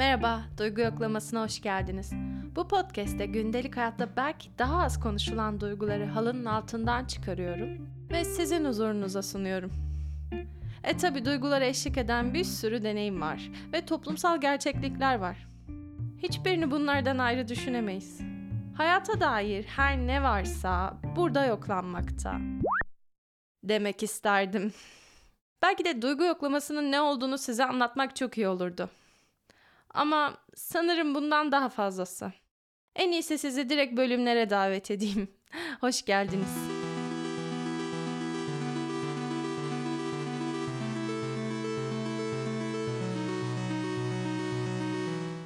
Merhaba, Duygu Yoklaması'na hoş geldiniz. Bu podcast'te gündelik hayatta belki daha az konuşulan duyguları halının altından çıkarıyorum ve sizin huzurunuza sunuyorum. E tabi duygulara eşlik eden bir sürü deneyim var ve toplumsal gerçeklikler var. Hiçbirini bunlardan ayrı düşünemeyiz. Hayata dair her ne varsa burada yoklanmakta. Demek isterdim. Belki de duygu yoklamasının ne olduğunu size anlatmak çok iyi olurdu. Ama sanırım bundan daha fazlası. En iyisi sizi direkt bölümlere davet edeyim. Hoş geldiniz.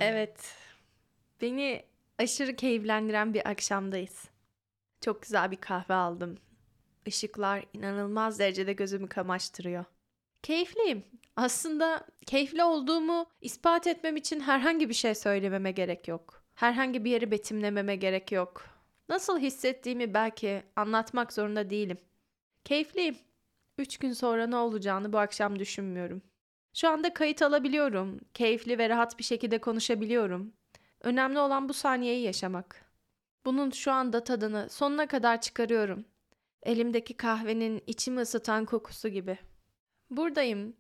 Evet. Beni aşırı keyiflendiren bir akşamdayız. Çok güzel bir kahve aldım. Işıklar inanılmaz derecede gözümü kamaştırıyor. Keyifliyim. Aslında keyifli olduğumu ispat etmem için herhangi bir şey söylememe gerek yok. Herhangi bir yeri betimlememe gerek yok. Nasıl hissettiğimi belki anlatmak zorunda değilim. Keyifliyim. Üç gün sonra ne olacağını bu akşam düşünmüyorum. Şu anda kayıt alabiliyorum. Keyifli ve rahat bir şekilde konuşabiliyorum. Önemli olan bu saniyeyi yaşamak. Bunun şu anda tadını sonuna kadar çıkarıyorum. Elimdeki kahvenin içimi ısıtan kokusu gibi. Buradayım.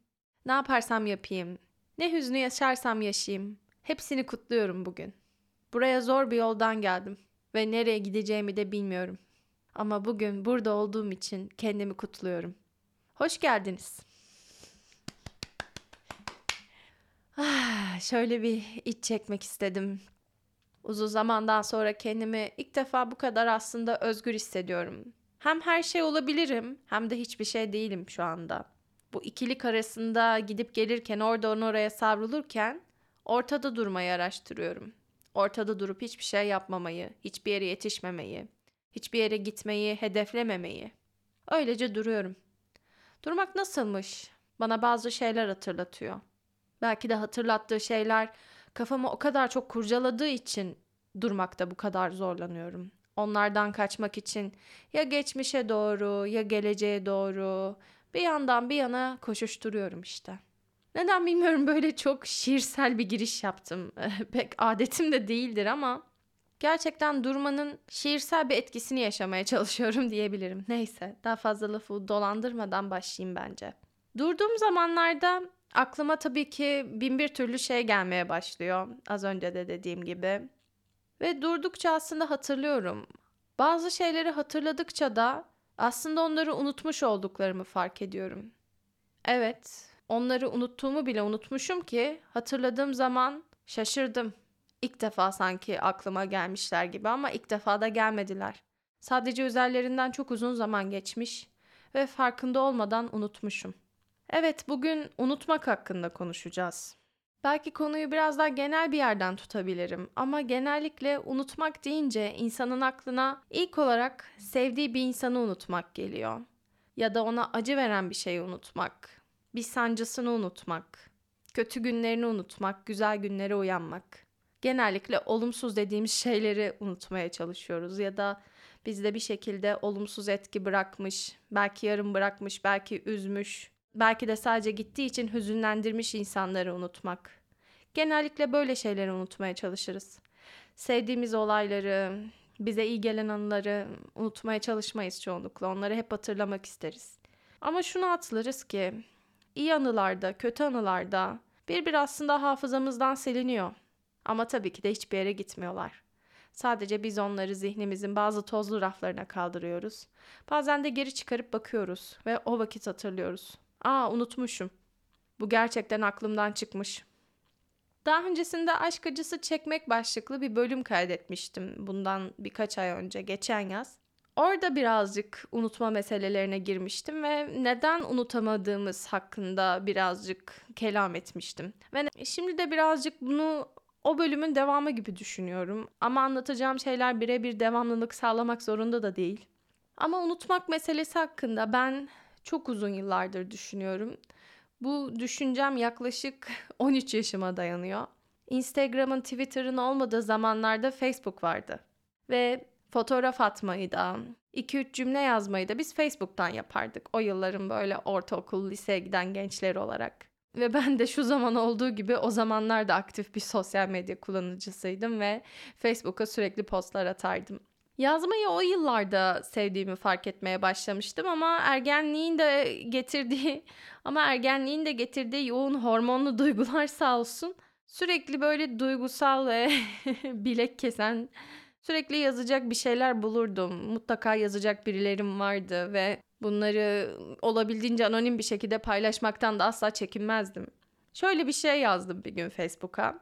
Ne yaparsam yapayım. Ne hüznü yaşarsam yaşayayım. Hepsini kutluyorum bugün. Buraya zor bir yoldan geldim ve nereye gideceğimi de bilmiyorum. Ama bugün burada olduğum için kendimi kutluyorum. Hoş geldiniz. Ah, şöyle bir iç çekmek istedim. Uzun zamandan sonra kendimi ilk defa bu kadar aslında özgür hissediyorum. Hem her şey olabilirim hem de hiçbir şey değilim şu anda. Bu ikilik arasında gidip gelirken oradan oraya savrulurken ortada durmayı araştırıyorum. Ortada durup hiçbir şey yapmamayı, hiçbir yere yetişmemeyi, hiçbir yere gitmeyi hedeflememeyi. Öylece duruyorum. Durmak nasılmış? Bana bazı şeyler hatırlatıyor. Belki de hatırlattığı şeyler kafamı o kadar çok kurcaladığı için durmakta bu kadar zorlanıyorum. Onlardan kaçmak için ya geçmişe doğru ya geleceğe doğru bir yandan bir yana koşuşturuyorum işte. Neden bilmiyorum böyle çok şiirsel bir giriş yaptım. Pek adetim de değildir ama gerçekten durmanın şiirsel bir etkisini yaşamaya çalışıyorum diyebilirim. Neyse daha fazla lafı dolandırmadan başlayayım bence. Durduğum zamanlarda aklıma tabii ki bin bir türlü şey gelmeye başlıyor. Az önce de dediğim gibi. Ve durdukça aslında hatırlıyorum. Bazı şeyleri hatırladıkça da aslında onları unutmuş olduklarımı fark ediyorum. Evet, onları unuttuğumu bile unutmuşum ki hatırladığım zaman şaşırdım. İlk defa sanki aklıma gelmişler gibi ama ilk defa da gelmediler. Sadece üzerlerinden çok uzun zaman geçmiş ve farkında olmadan unutmuşum. Evet, bugün unutmak hakkında konuşacağız. Belki konuyu biraz daha genel bir yerden tutabilirim ama genellikle unutmak deyince insanın aklına ilk olarak sevdiği bir insanı unutmak geliyor. Ya da ona acı veren bir şeyi unutmak, bir sancısını unutmak, kötü günlerini unutmak, güzel günlere uyanmak. Genellikle olumsuz dediğimiz şeyleri unutmaya çalışıyoruz ya da bizde bir şekilde olumsuz etki bırakmış, belki yarım bırakmış, belki üzmüş, belki de sadece gittiği için hüzünlendirmiş insanları unutmak. Genellikle böyle şeyleri unutmaya çalışırız. Sevdiğimiz olayları, bize iyi gelen anıları unutmaya çalışmayız çoğunlukla. Onları hep hatırlamak isteriz. Ama şunu atlarız ki iyi anılarda, kötü anılarda bir bir aslında hafızamızdan siliniyor. Ama tabii ki de hiçbir yere gitmiyorlar. Sadece biz onları zihnimizin bazı tozlu raflarına kaldırıyoruz. Bazen de geri çıkarıp bakıyoruz ve o vakit hatırlıyoruz. Aa unutmuşum. Bu gerçekten aklımdan çıkmış. Daha öncesinde aşk acısı çekmek başlıklı bir bölüm kaydetmiştim bundan birkaç ay önce, geçen yaz. Orada birazcık unutma meselelerine girmiştim ve neden unutamadığımız hakkında birazcık kelam etmiştim. Ve şimdi de birazcık bunu o bölümün devamı gibi düşünüyorum. Ama anlatacağım şeyler birebir devamlılık sağlamak zorunda da değil. Ama unutmak meselesi hakkında ben çok uzun yıllardır düşünüyorum. Bu düşüncem yaklaşık 13 yaşıma dayanıyor. Instagram'ın, Twitter'ın olmadığı zamanlarda Facebook vardı. Ve fotoğraf atmayı da, 2-3 cümle yazmayı da biz Facebook'tan yapardık. O yılların böyle ortaokul, liseye giden gençleri olarak. Ve ben de şu zaman olduğu gibi o zamanlar da aktif bir sosyal medya kullanıcısıydım ve Facebook'a sürekli postlar atardım. Yazmayı o yıllarda sevdiğimi fark etmeye başlamıştım ama ergenliğin de getirdiği ama ergenliğin de getirdiği yoğun hormonlu duygular sağ olsun sürekli böyle duygusal ve bilek kesen sürekli yazacak bir şeyler bulurdum. Mutlaka yazacak birilerim vardı ve bunları olabildiğince anonim bir şekilde paylaşmaktan da asla çekinmezdim. Şöyle bir şey yazdım bir gün Facebook'a.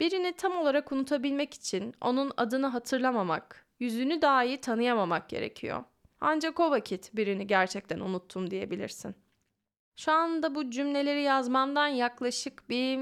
Birini tam olarak unutabilmek için onun adını hatırlamamak, yüzünü dahi tanıyamamak gerekiyor. Ancak o vakit birini gerçekten unuttum diyebilirsin. Şu anda bu cümleleri yazmamdan yaklaşık bir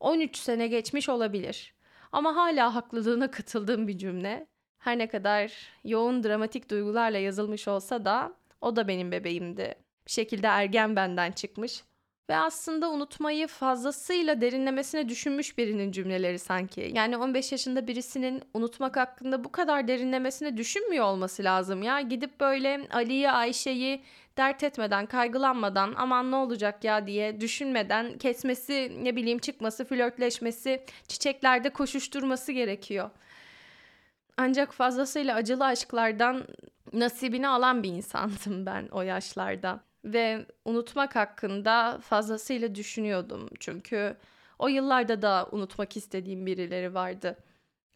13 sene geçmiş olabilir. Ama hala haklılığına katıldığım bir cümle. Her ne kadar yoğun dramatik duygularla yazılmış olsa da o da benim bebeğimdi. Bir şekilde ergen benden çıkmış ve aslında unutmayı fazlasıyla derinlemesine düşünmüş birinin cümleleri sanki. Yani 15 yaşında birisinin unutmak hakkında bu kadar derinlemesine düşünmüyor olması lazım ya. Gidip böyle Ali'yi, Ayşe'yi dert etmeden, kaygılanmadan aman ne olacak ya diye düşünmeden kesmesi, ne bileyim çıkması, flörtleşmesi, çiçeklerde koşuşturması gerekiyor. Ancak fazlasıyla acılı aşklardan nasibini alan bir insandım ben o yaşlarda ve unutmak hakkında fazlasıyla düşünüyordum. Çünkü o yıllarda da unutmak istediğim birileri vardı.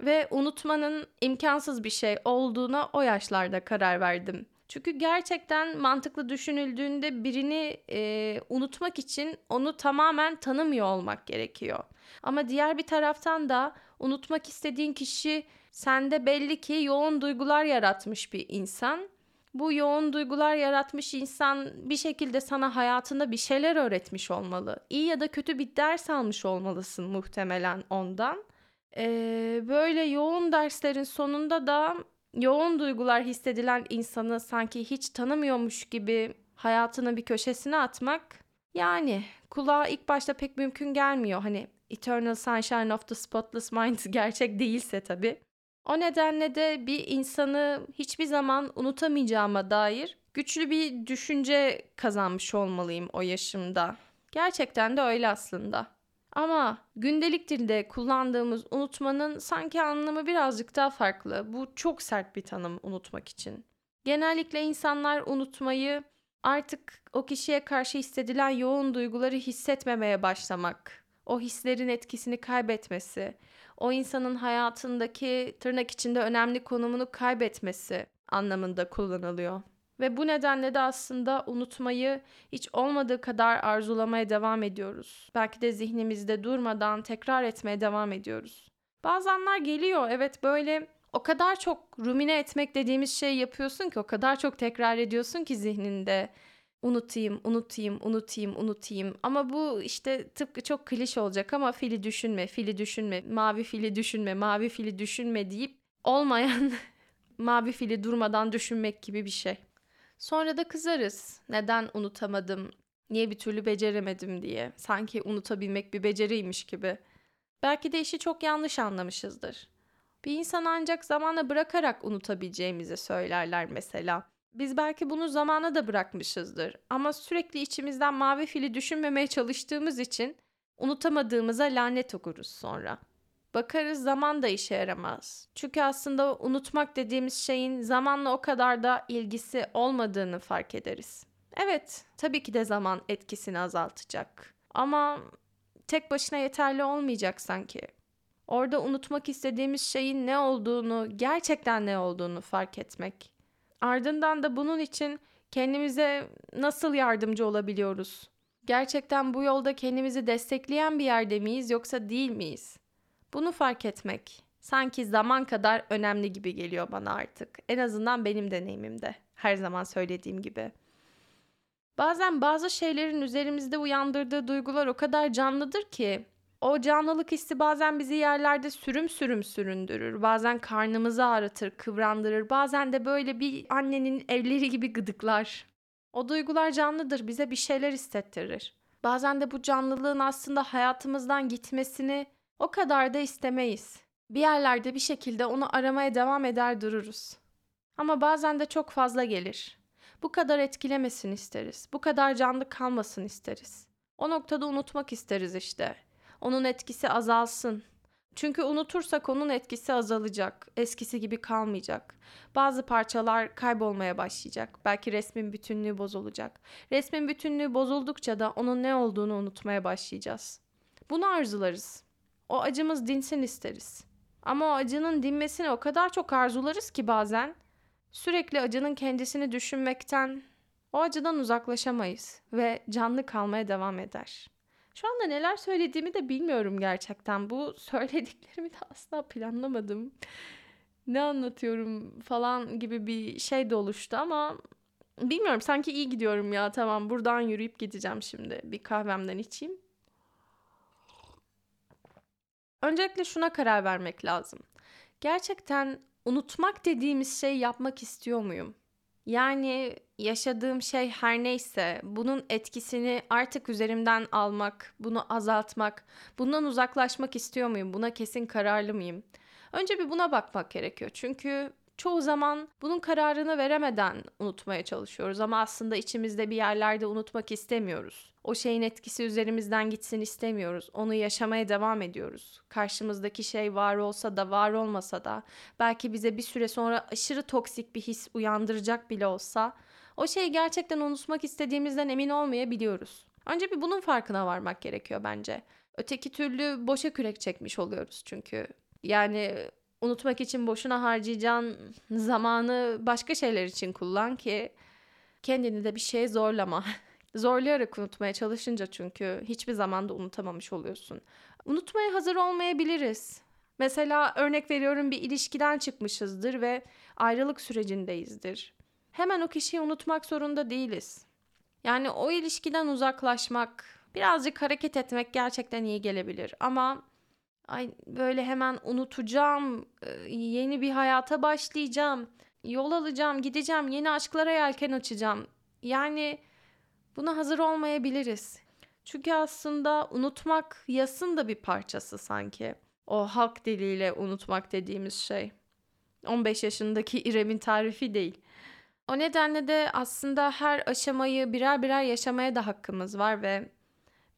Ve unutmanın imkansız bir şey olduğuna o yaşlarda karar verdim. Çünkü gerçekten mantıklı düşünüldüğünde birini e, unutmak için onu tamamen tanımıyor olmak gerekiyor. Ama diğer bir taraftan da unutmak istediğin kişi sende belli ki yoğun duygular yaratmış bir insan bu yoğun duygular yaratmış insan bir şekilde sana hayatında bir şeyler öğretmiş olmalı. İyi ya da kötü bir ders almış olmalısın muhtemelen ondan. Ee, böyle yoğun derslerin sonunda da yoğun duygular hissedilen insanı sanki hiç tanımıyormuş gibi hayatının bir köşesine atmak yani kulağa ilk başta pek mümkün gelmiyor. Hani Eternal Sunshine of the Spotless Mind gerçek değilse tabii. O nedenle de bir insanı hiçbir zaman unutamayacağıma dair güçlü bir düşünce kazanmış olmalıyım o yaşımda. Gerçekten de öyle aslında. Ama gündelik dilde kullandığımız unutmanın sanki anlamı birazcık daha farklı. Bu çok sert bir tanım unutmak için. Genellikle insanlar unutmayı artık o kişiye karşı hissedilen yoğun duyguları hissetmemeye başlamak, o hislerin etkisini kaybetmesi, o insanın hayatındaki tırnak içinde önemli konumunu kaybetmesi anlamında kullanılıyor. Ve bu nedenle de aslında unutmayı hiç olmadığı kadar arzulamaya devam ediyoruz. Belki de zihnimizde durmadan tekrar etmeye devam ediyoruz. Bazı anlar geliyor evet böyle o kadar çok rumine etmek dediğimiz şey yapıyorsun ki o kadar çok tekrar ediyorsun ki zihninde unutayım, unutayım, unutayım, unutayım. Ama bu işte tıpkı çok klişe olacak ama fili düşünme, fili düşünme, mavi fili düşünme, mavi fili düşünme deyip olmayan mavi fili durmadan düşünmek gibi bir şey. Sonra da kızarız. Neden unutamadım? Niye bir türlü beceremedim diye. Sanki unutabilmek bir beceriymiş gibi. Belki de işi çok yanlış anlamışızdır. Bir insan ancak zamanla bırakarak unutabileceğimizi söylerler mesela. Biz belki bunu zamana da bırakmışızdır ama sürekli içimizden mavi fili düşünmemeye çalıştığımız için unutamadığımıza lanet okuruz sonra. Bakarız zaman da işe yaramaz. Çünkü aslında unutmak dediğimiz şeyin zamanla o kadar da ilgisi olmadığını fark ederiz. Evet, tabii ki de zaman etkisini azaltacak. Ama tek başına yeterli olmayacak sanki. Orada unutmak istediğimiz şeyin ne olduğunu, gerçekten ne olduğunu fark etmek Ardından da bunun için kendimize nasıl yardımcı olabiliyoruz? Gerçekten bu yolda kendimizi destekleyen bir yerde miyiz yoksa değil miyiz? Bunu fark etmek sanki zaman kadar önemli gibi geliyor bana artık. En azından benim deneyimimde. Her zaman söylediğim gibi. Bazen bazı şeylerin üzerimizde uyandırdığı duygular o kadar canlıdır ki o canlılık hissi bazen bizi yerlerde sürüm sürüm süründürür. Bazen karnımızı ağrıtır, kıvrandırır. Bazen de böyle bir annenin elleri gibi gıdıklar. O duygular canlıdır, bize bir şeyler hissettirir. Bazen de bu canlılığın aslında hayatımızdan gitmesini o kadar da istemeyiz. Bir yerlerde bir şekilde onu aramaya devam eder dururuz. Ama bazen de çok fazla gelir. Bu kadar etkilemesin isteriz. Bu kadar canlı kalmasın isteriz. O noktada unutmak isteriz işte. Onun etkisi azalsın. Çünkü unutursak onun etkisi azalacak. Eskisi gibi kalmayacak. Bazı parçalar kaybolmaya başlayacak. Belki resmin bütünlüğü bozulacak. Resmin bütünlüğü bozuldukça da onun ne olduğunu unutmaya başlayacağız. Bunu arzularız. O acımız dinsin isteriz. Ama o acının dinmesini o kadar çok arzularız ki bazen sürekli acının kendisini düşünmekten o acıdan uzaklaşamayız ve canlı kalmaya devam eder. Şu anda neler söylediğimi de bilmiyorum gerçekten. Bu söylediklerimi de asla planlamadım. Ne anlatıyorum falan gibi bir şey de oluştu ama bilmiyorum sanki iyi gidiyorum ya. Tamam buradan yürüyüp gideceğim şimdi. Bir kahvemden içeyim. Öncelikle şuna karar vermek lazım. Gerçekten unutmak dediğimiz şey yapmak istiyor muyum? Yani yaşadığım şey her neyse bunun etkisini artık üzerimden almak, bunu azaltmak, bundan uzaklaşmak istiyor muyum? Buna kesin kararlı mıyım? Önce bir buna bakmak gerekiyor. Çünkü çoğu zaman bunun kararını veremeden unutmaya çalışıyoruz ama aslında içimizde bir yerlerde unutmak istemiyoruz. O şeyin etkisi üzerimizden gitsin istemiyoruz. Onu yaşamaya devam ediyoruz. Karşımızdaki şey var olsa da var olmasa da belki bize bir süre sonra aşırı toksik bir his uyandıracak bile olsa o şeyi gerçekten unutmak istediğimizden emin olmayabiliyoruz. Önce bir bunun farkına varmak gerekiyor bence. Öteki türlü boşa kürek çekmiş oluyoruz çünkü. Yani unutmak için boşuna harcayacağın zamanı başka şeyler için kullan ki kendini de bir şeye zorlama. Zorlayarak unutmaya çalışınca çünkü hiçbir zaman da unutamamış oluyorsun. Unutmaya hazır olmayabiliriz. Mesela örnek veriyorum bir ilişkiden çıkmışızdır ve ayrılık sürecindeyizdir. Hemen o kişiyi unutmak zorunda değiliz. Yani o ilişkiden uzaklaşmak, birazcık hareket etmek gerçekten iyi gelebilir ama ay böyle hemen unutacağım, yeni bir hayata başlayacağım, yol alacağım, gideceğim, yeni aşklara yelken açacağım. Yani Buna hazır olmayabiliriz. Çünkü aslında unutmak yasın da bir parçası sanki. O halk diliyle unutmak dediğimiz şey. 15 yaşındaki İrem'in tarifi değil. O nedenle de aslında her aşamayı birer birer yaşamaya da hakkımız var ve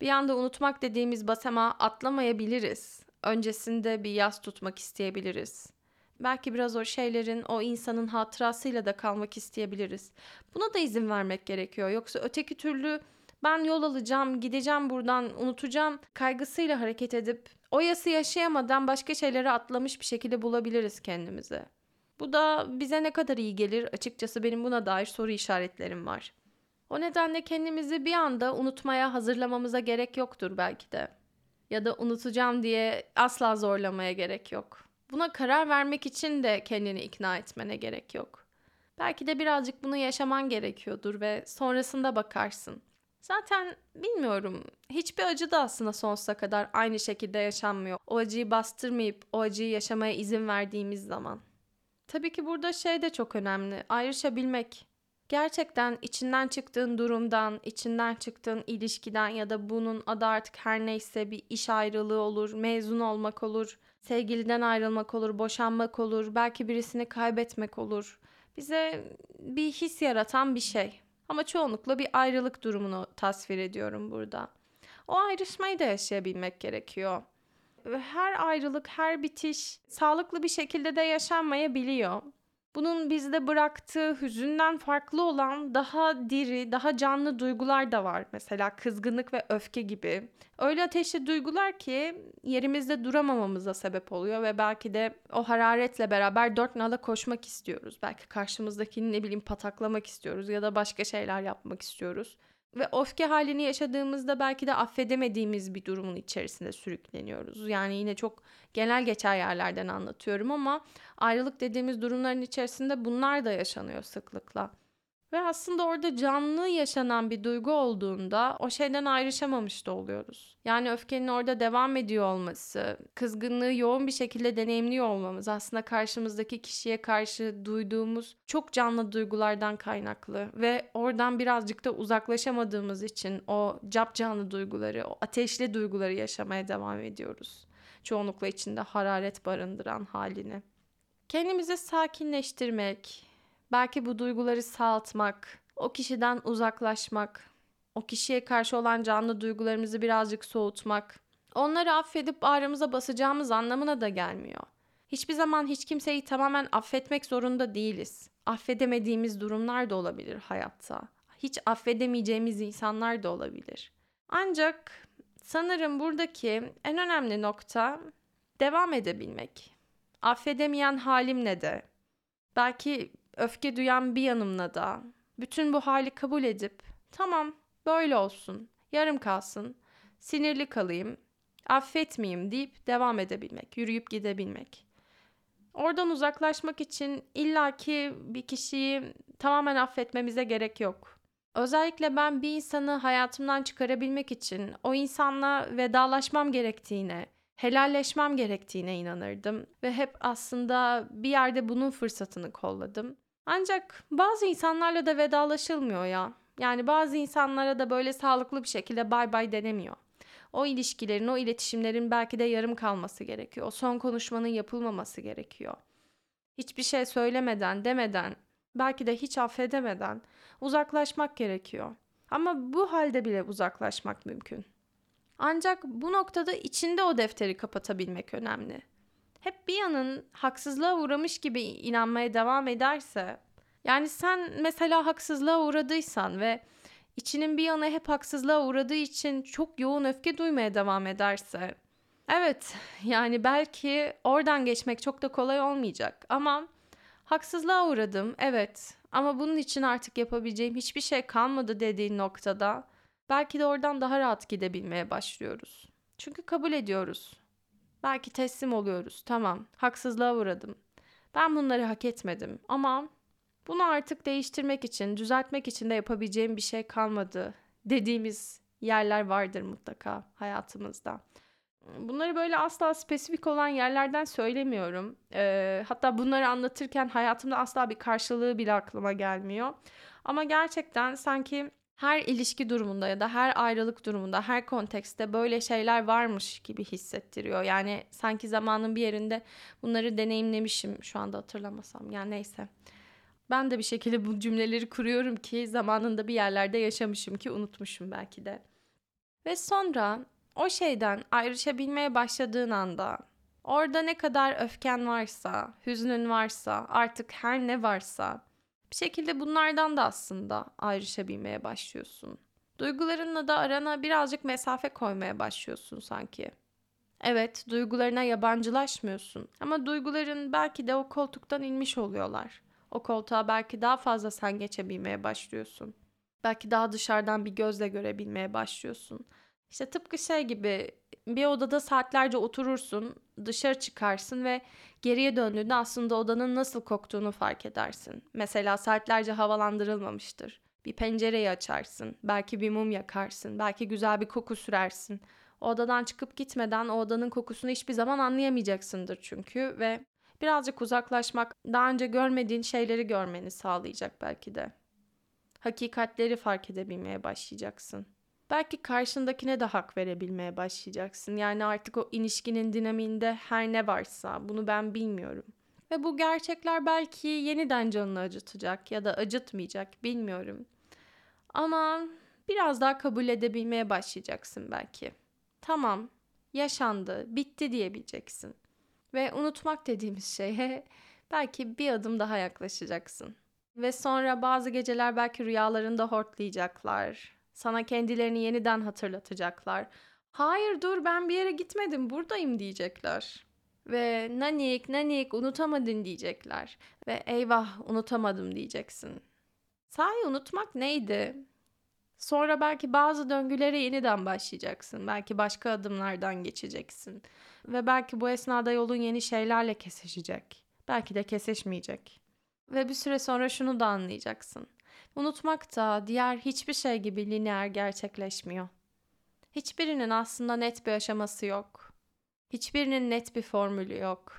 bir anda unutmak dediğimiz basamağı atlamayabiliriz. Öncesinde bir yas tutmak isteyebiliriz. Belki biraz o şeylerin o insanın hatırasıyla da kalmak isteyebiliriz. Buna da izin vermek gerekiyor. Yoksa öteki türlü ben yol alacağım, gideceğim buradan, unutacağım kaygısıyla hareket edip o yası yaşayamadan başka şeylere atlamış bir şekilde bulabiliriz kendimizi. Bu da bize ne kadar iyi gelir açıkçası benim buna dair soru işaretlerim var. O nedenle kendimizi bir anda unutmaya hazırlamamıza gerek yoktur belki de. Ya da unutacağım diye asla zorlamaya gerek yok. Buna karar vermek için de kendini ikna etmene gerek yok. Belki de birazcık bunu yaşaman gerekiyordur ve sonrasında bakarsın. Zaten bilmiyorum. Hiçbir acı da aslında sonsuza kadar aynı şekilde yaşanmıyor. O acıyı bastırmayıp o acıyı yaşamaya izin verdiğimiz zaman. Tabii ki burada şey de çok önemli. Ayrışabilmek. Gerçekten içinden çıktığın durumdan, içinden çıktığın ilişkiden ya da bunun adı artık her neyse bir iş ayrılığı olur, mezun olmak olur, sevgiliden ayrılmak olur, boşanmak olur, belki birisini kaybetmek olur. Bize bir his yaratan bir şey. Ama çoğunlukla bir ayrılık durumunu tasvir ediyorum burada. O ayrışmayı da yaşayabilmek gerekiyor. Her ayrılık, her bitiş sağlıklı bir şekilde de yaşanmayabiliyor. Bunun bizde bıraktığı hüzünden farklı olan daha diri, daha canlı duygular da var. Mesela kızgınlık ve öfke gibi. Öyle ateşli duygular ki yerimizde duramamamıza sebep oluyor ve belki de o hararetle beraber dört nala koşmak istiyoruz. Belki karşımızdakini ne bileyim pataklamak istiyoruz ya da başka şeyler yapmak istiyoruz. Ve öfke halini yaşadığımızda belki de affedemediğimiz bir durumun içerisinde sürükleniyoruz. Yani yine çok genel geçer yerlerden anlatıyorum ama ayrılık dediğimiz durumların içerisinde bunlar da yaşanıyor sıklıkla. Ve aslında orada canlı yaşanan bir duygu olduğunda o şeyden ayrışamamış da oluyoruz. Yani öfkenin orada devam ediyor olması, kızgınlığı yoğun bir şekilde deneyimliyor olmamız aslında karşımızdaki kişiye karşı duyduğumuz çok canlı duygulardan kaynaklı ve oradan birazcık da uzaklaşamadığımız için o cap canlı duyguları, o ateşli duyguları yaşamaya devam ediyoruz. Çoğunlukla içinde hararet barındıran halini. Kendimizi sakinleştirmek, Belki bu duyguları sağaltmak, o kişiden uzaklaşmak, o kişiye karşı olan canlı duygularımızı birazcık soğutmak, onları affedip bağrımıza basacağımız anlamına da gelmiyor. Hiçbir zaman hiç kimseyi tamamen affetmek zorunda değiliz. Affedemediğimiz durumlar da olabilir hayatta. Hiç affedemeyeceğimiz insanlar da olabilir. Ancak sanırım buradaki en önemli nokta devam edebilmek. Affedemeyen halimle de, belki öfke duyan bir yanımla da bütün bu hali kabul edip tamam böyle olsun, yarım kalsın, sinirli kalayım, affetmeyeyim deyip devam edebilmek, yürüyüp gidebilmek. Oradan uzaklaşmak için illaki bir kişiyi tamamen affetmemize gerek yok. Özellikle ben bir insanı hayatımdan çıkarabilmek için o insanla vedalaşmam gerektiğine, helalleşmem gerektiğine inanırdım ve hep aslında bir yerde bunun fırsatını kolladım. Ancak bazı insanlarla da vedalaşılmıyor ya. Yani bazı insanlara da böyle sağlıklı bir şekilde bay bay denemiyor. O ilişkilerin, o iletişimlerin belki de yarım kalması gerekiyor. O son konuşmanın yapılmaması gerekiyor. Hiçbir şey söylemeden, demeden, belki de hiç affedemeden uzaklaşmak gerekiyor. Ama bu halde bile uzaklaşmak mümkün. Ancak bu noktada içinde o defteri kapatabilmek önemli. Hep bir yanın haksızlığa uğramış gibi inanmaya devam ederse, yani sen mesela haksızlığa uğradıysan ve içinin bir yanı hep haksızlığa uğradığı için çok yoğun öfke duymaya devam ederse, evet yani belki oradan geçmek çok da kolay olmayacak ama haksızlığa uğradım evet ama bunun için artık yapabileceğim hiçbir şey kalmadı dediğin noktada belki de oradan daha rahat gidebilmeye başlıyoruz. Çünkü kabul ediyoruz. Belki teslim oluyoruz. Tamam, haksızlığa uğradım. Ben bunları hak etmedim ama bunu artık değiştirmek için, düzeltmek için de yapabileceğim bir şey kalmadı dediğimiz yerler vardır mutlaka hayatımızda. Bunları böyle asla spesifik olan yerlerden söylemiyorum. Ee, hatta bunları anlatırken hayatımda asla bir karşılığı bile aklıma gelmiyor. Ama gerçekten sanki her ilişki durumunda ya da her ayrılık durumunda, her kontekste böyle şeyler varmış gibi hissettiriyor. Yani sanki zamanın bir yerinde bunları deneyimlemişim şu anda hatırlamasam. Yani neyse. Ben de bir şekilde bu cümleleri kuruyorum ki zamanında bir yerlerde yaşamışım ki unutmuşum belki de. Ve sonra o şeyden ayrışabilmeye başladığın anda orada ne kadar öfken varsa, hüznün varsa, artık her ne varsa bir şekilde bunlardan da aslında ayrışabilmeye başlıyorsun. Duygularınla da arana birazcık mesafe koymaya başlıyorsun sanki. Evet, duygularına yabancılaşmıyorsun ama duyguların belki de o koltuktan inmiş oluyorlar. O koltuğa belki daha fazla sen geçebilmeye başlıyorsun. Belki daha dışarıdan bir gözle görebilmeye başlıyorsun. İşte tıpkı şey gibi bir odada saatlerce oturursun, dışarı çıkarsın ve geriye döndüğünde aslında odanın nasıl koktuğunu fark edersin. Mesela saatlerce havalandırılmamıştır. Bir pencereyi açarsın, belki bir mum yakarsın, belki güzel bir koku sürersin. O odadan çıkıp gitmeden o odanın kokusunu hiçbir zaman anlayamayacaksındır çünkü ve birazcık uzaklaşmak daha önce görmediğin şeyleri görmeni sağlayacak belki de. Hakikatleri fark edebilmeye başlayacaksın belki karşındakine de hak verebilmeye başlayacaksın. Yani artık o ilişkinin dinamiğinde her ne varsa bunu ben bilmiyorum. Ve bu gerçekler belki yeniden canını acıtacak ya da acıtmayacak bilmiyorum. Ama biraz daha kabul edebilmeye başlayacaksın belki. Tamam, yaşandı, bitti diyebileceksin. Ve unutmak dediğimiz şeye belki bir adım daha yaklaşacaksın. Ve sonra bazı geceler belki rüyalarında hortlayacaklar sana kendilerini yeniden hatırlatacaklar. Hayır dur ben bir yere gitmedim buradayım diyecekler. Ve nanik nanik unutamadın diyecekler. Ve eyvah unutamadım diyeceksin. Sahi unutmak neydi? Sonra belki bazı döngülere yeniden başlayacaksın. Belki başka adımlardan geçeceksin. Ve belki bu esnada yolun yeni şeylerle kesişecek. Belki de kesişmeyecek. Ve bir süre sonra şunu da anlayacaksın. Unutmak da diğer hiçbir şey gibi lineer gerçekleşmiyor. Hiçbirinin aslında net bir aşaması yok. Hiçbirinin net bir formülü yok.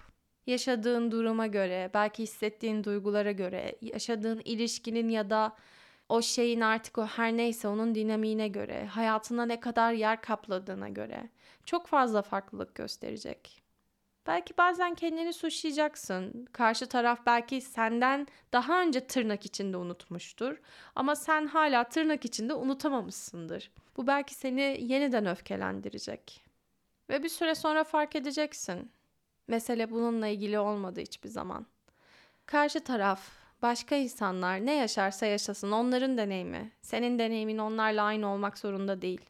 Yaşadığın duruma göre, belki hissettiğin duygulara göre, yaşadığın ilişkinin ya da o şeyin artık o her neyse onun dinamiğine göre, hayatına ne kadar yer kapladığına göre çok fazla farklılık gösterecek. Belki bazen kendini suçlayacaksın. Karşı taraf belki senden daha önce tırnak içinde unutmuştur. Ama sen hala tırnak içinde unutamamışsındır. Bu belki seni yeniden öfkelendirecek. Ve bir süre sonra fark edeceksin. Mesele bununla ilgili olmadı hiçbir zaman. Karşı taraf, başka insanlar ne yaşarsa yaşasın onların deneyimi. Senin deneyimin onlarla aynı olmak zorunda değil.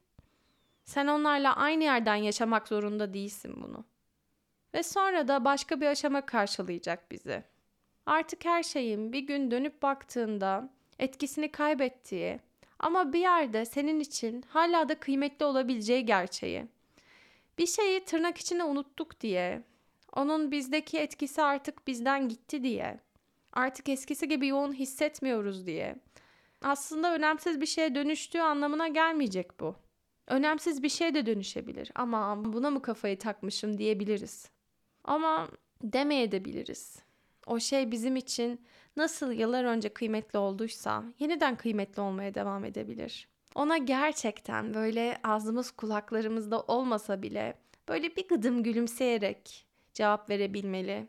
Sen onlarla aynı yerden yaşamak zorunda değilsin bunu. Ve sonra da başka bir aşama karşılayacak bizi. Artık her şeyin bir gün dönüp baktığında etkisini kaybettiği ama bir yerde senin için hala da kıymetli olabileceği gerçeği. Bir şeyi tırnak içinde unuttuk diye, onun bizdeki etkisi artık bizden gitti diye, artık eskisi gibi yoğun hissetmiyoruz diye. Aslında önemsiz bir şeye dönüştüğü anlamına gelmeyecek bu. Önemsiz bir şey de dönüşebilir ama buna mı kafayı takmışım diyebiliriz. Ama demeyebiliriz. O şey bizim için nasıl yıllar önce kıymetli olduysa yeniden kıymetli olmaya devam edebilir. Ona gerçekten böyle ağzımız kulaklarımızda olmasa bile böyle bir gıdım gülümseyerek cevap verebilmeli.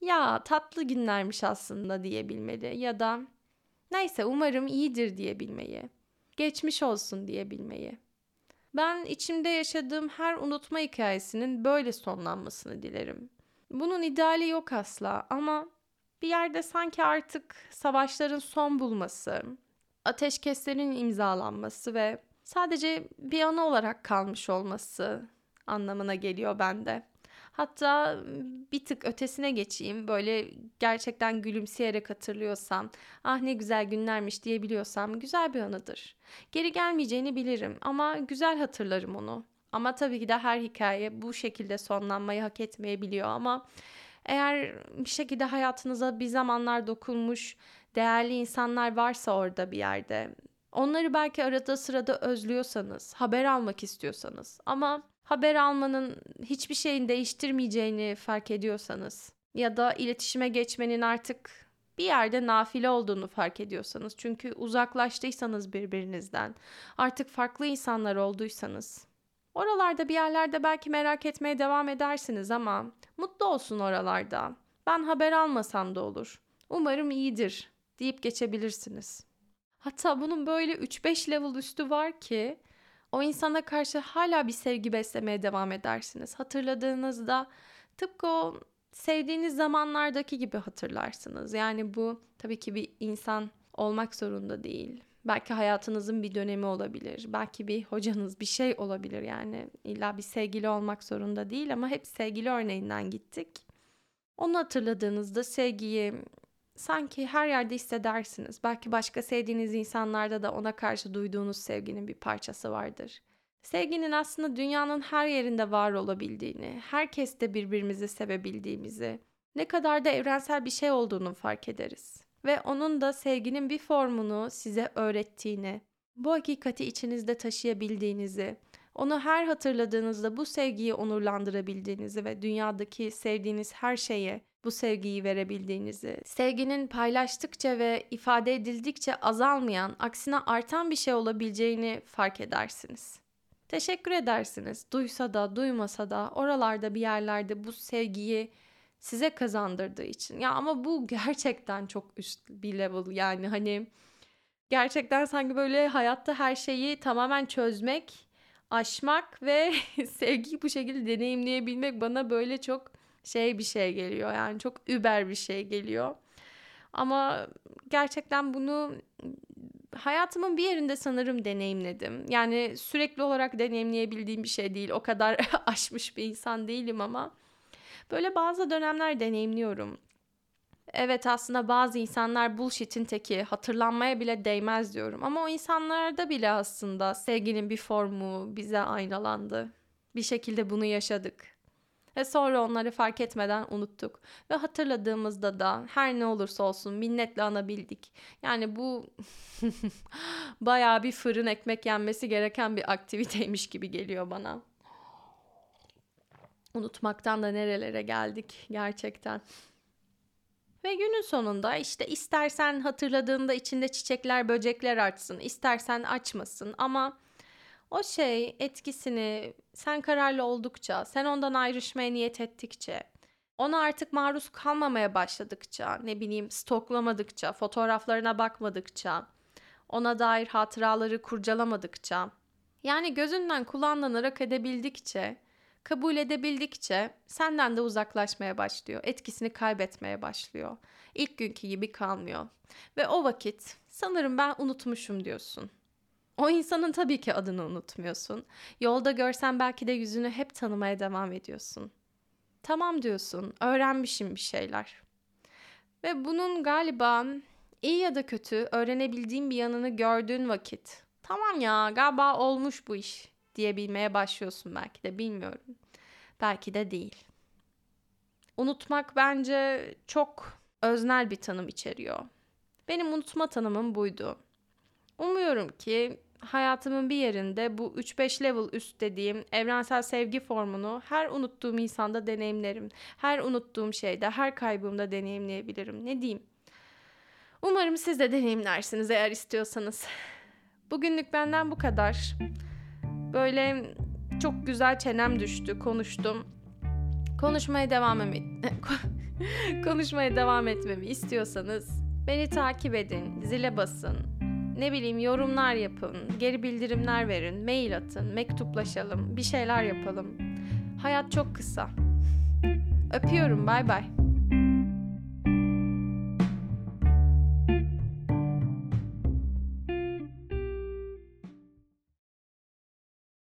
Ya tatlı günlermiş aslında diyebilmeli ya da neyse umarım iyidir diyebilmeyi. Geçmiş olsun diyebilmeyi. Ben içimde yaşadığım her unutma hikayesinin böyle sonlanmasını dilerim. Bunun ideali yok asla ama bir yerde sanki artık savaşların son bulması, ateşkeslerin imzalanması ve sadece bir anı olarak kalmış olması anlamına geliyor bende. Hatta bir tık ötesine geçeyim. Böyle gerçekten gülümseyerek hatırlıyorsam, ah ne güzel günlermiş diyebiliyorsam güzel bir anıdır. Geri gelmeyeceğini bilirim ama güzel hatırlarım onu. Ama tabii ki de her hikaye bu şekilde sonlanmayı hak etmeyebiliyor ama eğer bir şekilde hayatınıza bir zamanlar dokunmuş değerli insanlar varsa orada bir yerde onları belki arada sırada özlüyorsanız, haber almak istiyorsanız ama haber almanın hiçbir şeyin değiştirmeyeceğini fark ediyorsanız ya da iletişime geçmenin artık bir yerde nafile olduğunu fark ediyorsanız çünkü uzaklaştıysanız birbirinizden artık farklı insanlar olduysanız oralarda bir yerlerde belki merak etmeye devam edersiniz ama mutlu olsun oralarda. Ben haber almasam da olur. Umarım iyidir deyip geçebilirsiniz. Hatta bunun böyle 3-5 level üstü var ki o insana karşı hala bir sevgi beslemeye devam edersiniz. Hatırladığınızda tıpkı o sevdiğiniz zamanlardaki gibi hatırlarsınız. Yani bu tabii ki bir insan olmak zorunda değil. Belki hayatınızın bir dönemi olabilir. Belki bir hocanız bir şey olabilir yani. illa bir sevgili olmak zorunda değil ama hep sevgili örneğinden gittik. Onu hatırladığınızda sevgiyi sanki her yerde hissedersiniz. Belki başka sevdiğiniz insanlarda da ona karşı duyduğunuz sevginin bir parçası vardır. Sevginin aslında dünyanın her yerinde var olabildiğini, herkeste birbirimizi sevebildiğimizi, ne kadar da evrensel bir şey olduğunu fark ederiz. Ve onun da sevginin bir formunu size öğrettiğini, bu hakikati içinizde taşıyabildiğinizi, onu her hatırladığınızda bu sevgiyi onurlandırabildiğinizi ve dünyadaki sevdiğiniz her şeye bu sevgiyi verebildiğinizi, sevginin paylaştıkça ve ifade edildikçe azalmayan, aksine artan bir şey olabileceğini fark edersiniz. Teşekkür edersiniz. Duysa da, duymasa da oralarda bir yerlerde bu sevgiyi size kazandırdığı için. Ya ama bu gerçekten çok üst bir level yani hani gerçekten sanki böyle hayatta her şeyi tamamen çözmek, aşmak ve sevgiyi bu şekilde deneyimleyebilmek bana böyle çok şey bir şey geliyor. Yani çok über bir şey geliyor. Ama gerçekten bunu hayatımın bir yerinde sanırım deneyimledim. Yani sürekli olarak deneyimleyebildiğim bir şey değil. O kadar aşmış bir insan değilim ama böyle bazı dönemler deneyimliyorum. Evet aslında bazı insanlar bullshit'in teki, hatırlanmaya bile değmez diyorum. Ama o insanlarda bile aslında sevginin bir formu bize aynalandı. Bir şekilde bunu yaşadık. Ve sonra onları fark etmeden unuttuk. Ve hatırladığımızda da her ne olursa olsun minnetle anabildik. Yani bu bayağı bir fırın ekmek yenmesi gereken bir aktiviteymiş gibi geliyor bana. Unutmaktan da nerelere geldik gerçekten. Ve günün sonunda işte istersen hatırladığında içinde çiçekler, böcekler açsın, istersen açmasın ama o şey etkisini sen kararlı oldukça, sen ondan ayrışmaya niyet ettikçe, Ona artık maruz kalmamaya başladıkça, ne bileyim stoklamadıkça, fotoğraflarına bakmadıkça, ona dair hatıraları kurcalamadıkça, yani gözünden kulağından ırak edebildikçe, kabul edebildikçe senden de uzaklaşmaya başlıyor. Etkisini kaybetmeye başlıyor. İlk günkü gibi kalmıyor. Ve o vakit sanırım ben unutmuşum diyorsun. O insanın tabii ki adını unutmuyorsun. Yolda görsen belki de yüzünü hep tanımaya devam ediyorsun. Tamam diyorsun, öğrenmişim bir şeyler. Ve bunun galiba iyi ya da kötü öğrenebildiğin bir yanını gördüğün vakit tamam ya galiba olmuş bu iş diyebilmeye başlıyorsun belki de bilmiyorum. Belki de değil. Unutmak bence çok öznel bir tanım içeriyor. Benim unutma tanımım buydu. Umuyorum ki hayatımın bir yerinde bu 3-5 level üst dediğim evrensel sevgi formunu her unuttuğum insanda deneyimlerim. Her unuttuğum şeyde, her kaybımda deneyimleyebilirim. Ne diyeyim? Umarım siz de deneyimlersiniz eğer istiyorsanız. Bugünlük benden bu kadar. Böyle çok güzel çenem düştü, konuştum. Konuşmaya devam et konuşmaya devam etmemi istiyorsanız beni takip edin, zile basın. Ne bileyim yorumlar yapın, geri bildirimler verin, mail atın, mektuplaşalım, bir şeyler yapalım. Hayat çok kısa. Öpüyorum, bay bay.